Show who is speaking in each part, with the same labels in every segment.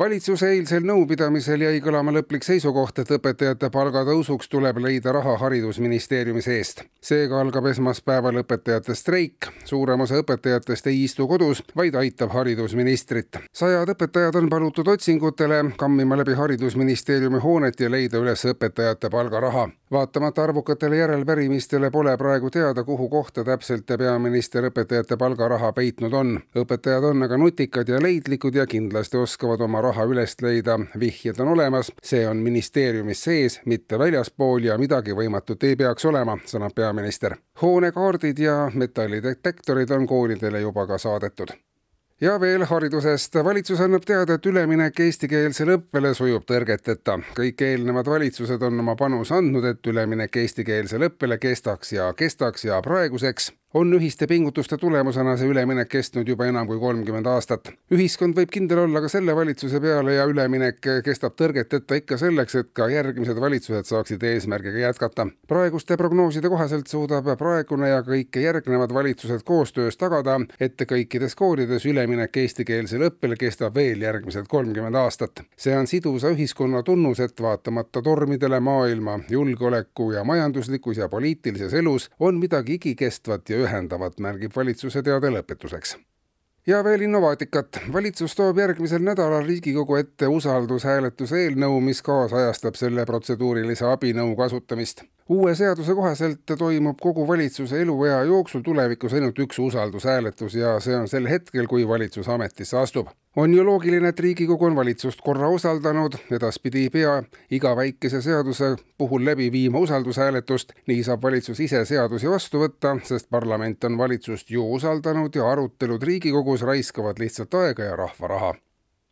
Speaker 1: valitsuse eilsel nõupidamisel jäi kõlama lõplik seisukoht, et õpetajate palgatõusuks tuleb leida raha haridusministeeriumi seest. seega algab esmaspäeval õpetajate streik. suurem osa õpetajatest ei istu kodus, vaid aitab haridusministrit. sajad õpetajad on palutud otsingutele, kammima läbi haridusministeeriumi hoonet ja leida üles õpetajate palgaraha. Vaatamata arvukatele järelpärimistele pole praegu teada, kuhu kohta täpselt peaminister õpetajate palgaraha peitnud on. õpetajad on aga nutikad ja leidlikud ja kindlasti oskavad oma raha üles leida, vihjed on olemas, see on ministeeriumis sees, mitte väljaspool ja midagi võimatut ei peaks olema, sõnab peaminister. hoonekaardid ja metallidetektorid on koolidele juba ka saadetud ja veel haridusest. valitsus annab teada, et üleminek eestikeelsele õppele sujub tõrgeteta. kõik eelnevad valitsused on oma panuse andnud, et üleminek eestikeelsele õppele kestaks ja kestaks ja praeguseks on ühiste pingutuste tulemusena see üleminek kestnud juba enam kui kolmkümmend aastat. ühiskond võib kindel olla ka selle valitsuse peale ja üleminek kestab tõrgeteta ikka selleks, et ka järgmised valitsused saaksid eesmärgiga jätkata. praeguste prognooside kohaselt suudab praegune ja kõik järgnevad valitsused koostöös tagada, et kõikides koolides üleminek eestikeelsele õppele kestab veel järgmised kolmkümmend aastat. see on sidusa ühiskonna tunnus, et vaatamata tormidele maailma julgeoleku ja majanduslikus ja poliitilises elus on midagi igikestvat ja ühendavat, märgib valitsuse teade lõpetuseks ja veel innovaatikat. valitsus toob järgmisel nädalal Riigikogu ette usaldushääletuse eelnõu, mis kaasajastab selle protseduurilise abinõu kasutamist uue seaduse kohaselt toimub kogu valitsuse eluea jooksul tulevikus ainult üks usaldushääletus ja see on sel hetkel, kui valitsus ametisse astub. on ju loogiline, et Riigikogu on valitsust korra usaldanud, edaspidi ei pea iga väikese seaduse puhul läbi viima usaldushääletust, nii saab valitsus ise seadusi vastu võtta, sest parlament on valitsust ju usaldanud ja arutelud Riigikogus raiskavad lihtsalt aega ja rahva raha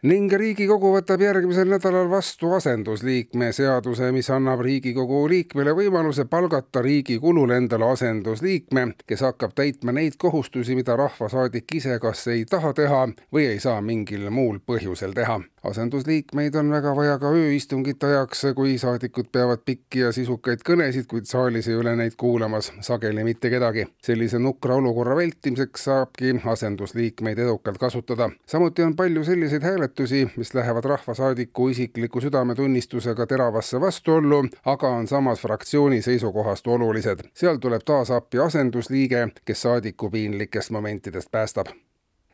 Speaker 1: ning Riigikogu võtab järgmisel nädalal vastu asendusliikme seaduse, mis annab Riigikogu liikmele võimaluse palgata riigi kulul endale asendusliikme, kes hakkab täitma neid kohustusi, mida rahvasaadik ise kas ei taha teha või ei saa mingil muul põhjusel teha asendusliikmeid on väga vaja ka ööistungite ajaks, kui saadikud peavad pikki ja sisukaid kõnesid, kuid saalis ei ole neid kuulamas sageli mitte kedagi. sellise nukra olukorra vältimiseks saabki asendusliikmeid edukalt kasutada. samuti on palju selliseid hääletusi, mis lähevad rahvasaadiku isikliku südametunnistusega teravasse vastuollu, aga on samas fraktsiooni seisukohast olulised. seal tuleb taas appi asendusliige, kes saadiku piinlikest momentidest päästab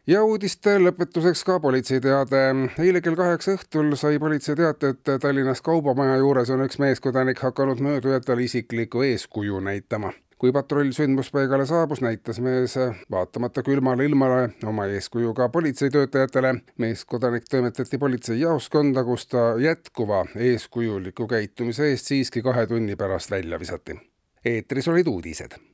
Speaker 1: ja uudiste lõpetuseks ka politseiteade. eile kell kaheksa õhtul sai politsei teate, et Tallinnas Kaubamaja juures on üks meeskodanik hakanud möödujatele isiklikku eeskuju näitama kui patrull sündmuspaigale saabus, näitas mees vaatamata külmale ilmale oma eeskuju ka politseitöötajatele. meeskodanik toimetati politseijaoskonda, kus ta jätkuva eeskujuliku käitumise eest siiski kahe tunni pärast välja visati. eetris olid uudised